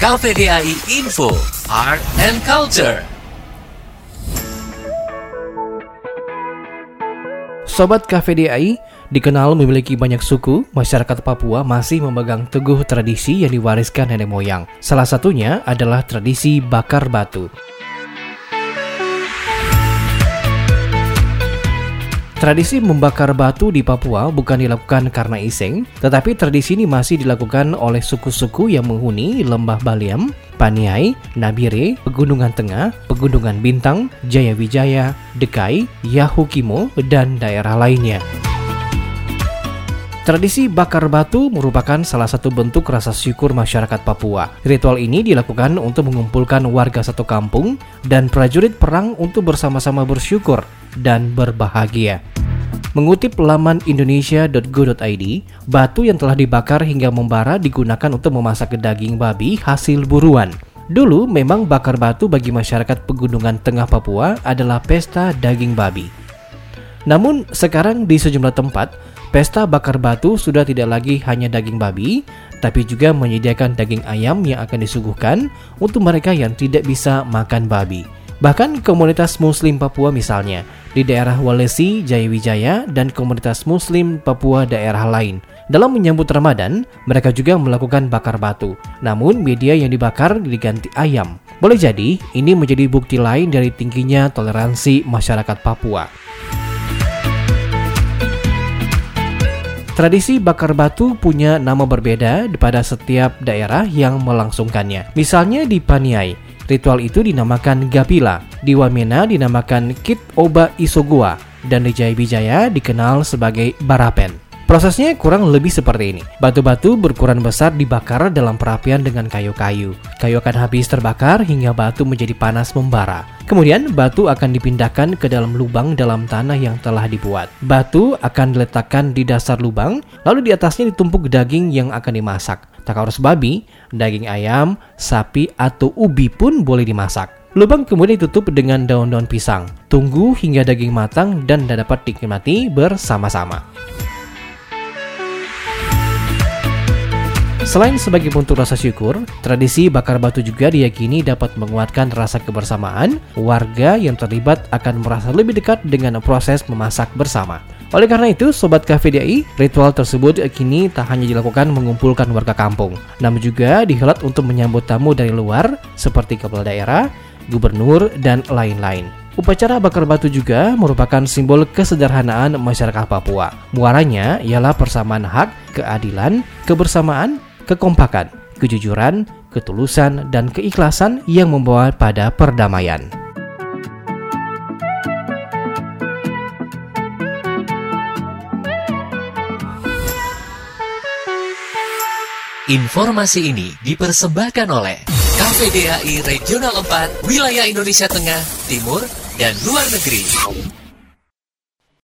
KVDI Info, Art and Culture. Sobat KVDI, dikenal memiliki banyak suku, masyarakat Papua masih memegang teguh tradisi yang diwariskan nenek moyang. Salah satunya adalah tradisi bakar batu. Tradisi membakar batu di Papua bukan dilakukan karena iseng, tetapi tradisi ini masih dilakukan oleh suku-suku yang menghuni Lembah Baliam, Paniai, Nabire, Pegunungan Tengah, Pegunungan Bintang, Jayawijaya, Dekai, Yahukimo, dan daerah lainnya. Tradisi bakar batu merupakan salah satu bentuk rasa syukur masyarakat Papua. Ritual ini dilakukan untuk mengumpulkan warga satu kampung dan prajurit perang untuk bersama-sama bersyukur dan berbahagia. Mengutip laman indonesia.go.id, batu yang telah dibakar hingga membara digunakan untuk memasak daging babi hasil buruan. Dulu memang bakar batu bagi masyarakat pegunungan tengah Papua adalah pesta daging babi. Namun sekarang di sejumlah tempat, pesta bakar batu sudah tidak lagi hanya daging babi, tapi juga menyediakan daging ayam yang akan disuguhkan untuk mereka yang tidak bisa makan babi. Bahkan komunitas muslim Papua misalnya, di daerah Walesi, Jayawijaya, dan komunitas muslim Papua daerah lain. Dalam menyambut Ramadan, mereka juga melakukan bakar batu. Namun media yang dibakar diganti ayam. Boleh jadi, ini menjadi bukti lain dari tingginya toleransi masyarakat Papua. Tradisi bakar batu punya nama berbeda pada setiap daerah yang melangsungkannya. Misalnya di Paniai, Ritual itu dinamakan Gapila, di Wamena dinamakan Kit Oba Isogua, dan di Jaya dikenal sebagai Barapen. Prosesnya kurang lebih seperti ini. Batu-batu berukuran besar dibakar dalam perapian dengan kayu-kayu. Kayu akan habis terbakar hingga batu menjadi panas membara. Kemudian batu akan dipindahkan ke dalam lubang dalam tanah yang telah dibuat. Batu akan diletakkan di dasar lubang, lalu di atasnya ditumpuk daging yang akan dimasak. Tak harus babi, daging ayam, sapi, atau ubi pun boleh dimasak. Lubang kemudian ditutup dengan daun-daun pisang. Tunggu hingga daging matang dan dapat dinikmati bersama-sama. Selain sebagai bentuk rasa syukur, tradisi bakar batu juga diyakini dapat menguatkan rasa kebersamaan. Warga yang terlibat akan merasa lebih dekat dengan proses memasak bersama. Oleh karena itu, Sobat KVDI, ritual tersebut kini tak hanya dilakukan mengumpulkan warga kampung, namun juga dihelat untuk menyambut tamu dari luar seperti kepala daerah, gubernur, dan lain-lain. Upacara bakar batu juga merupakan simbol kesederhanaan masyarakat Papua. Muaranya ialah persamaan hak, keadilan, kebersamaan, kekompakan, kejujuran, ketulusan, dan keikhlasan yang membawa pada perdamaian. Informasi ini dipersembahkan oleh KPDAI Regional 4, Wilayah Indonesia Tengah, Timur, dan Luar Negeri.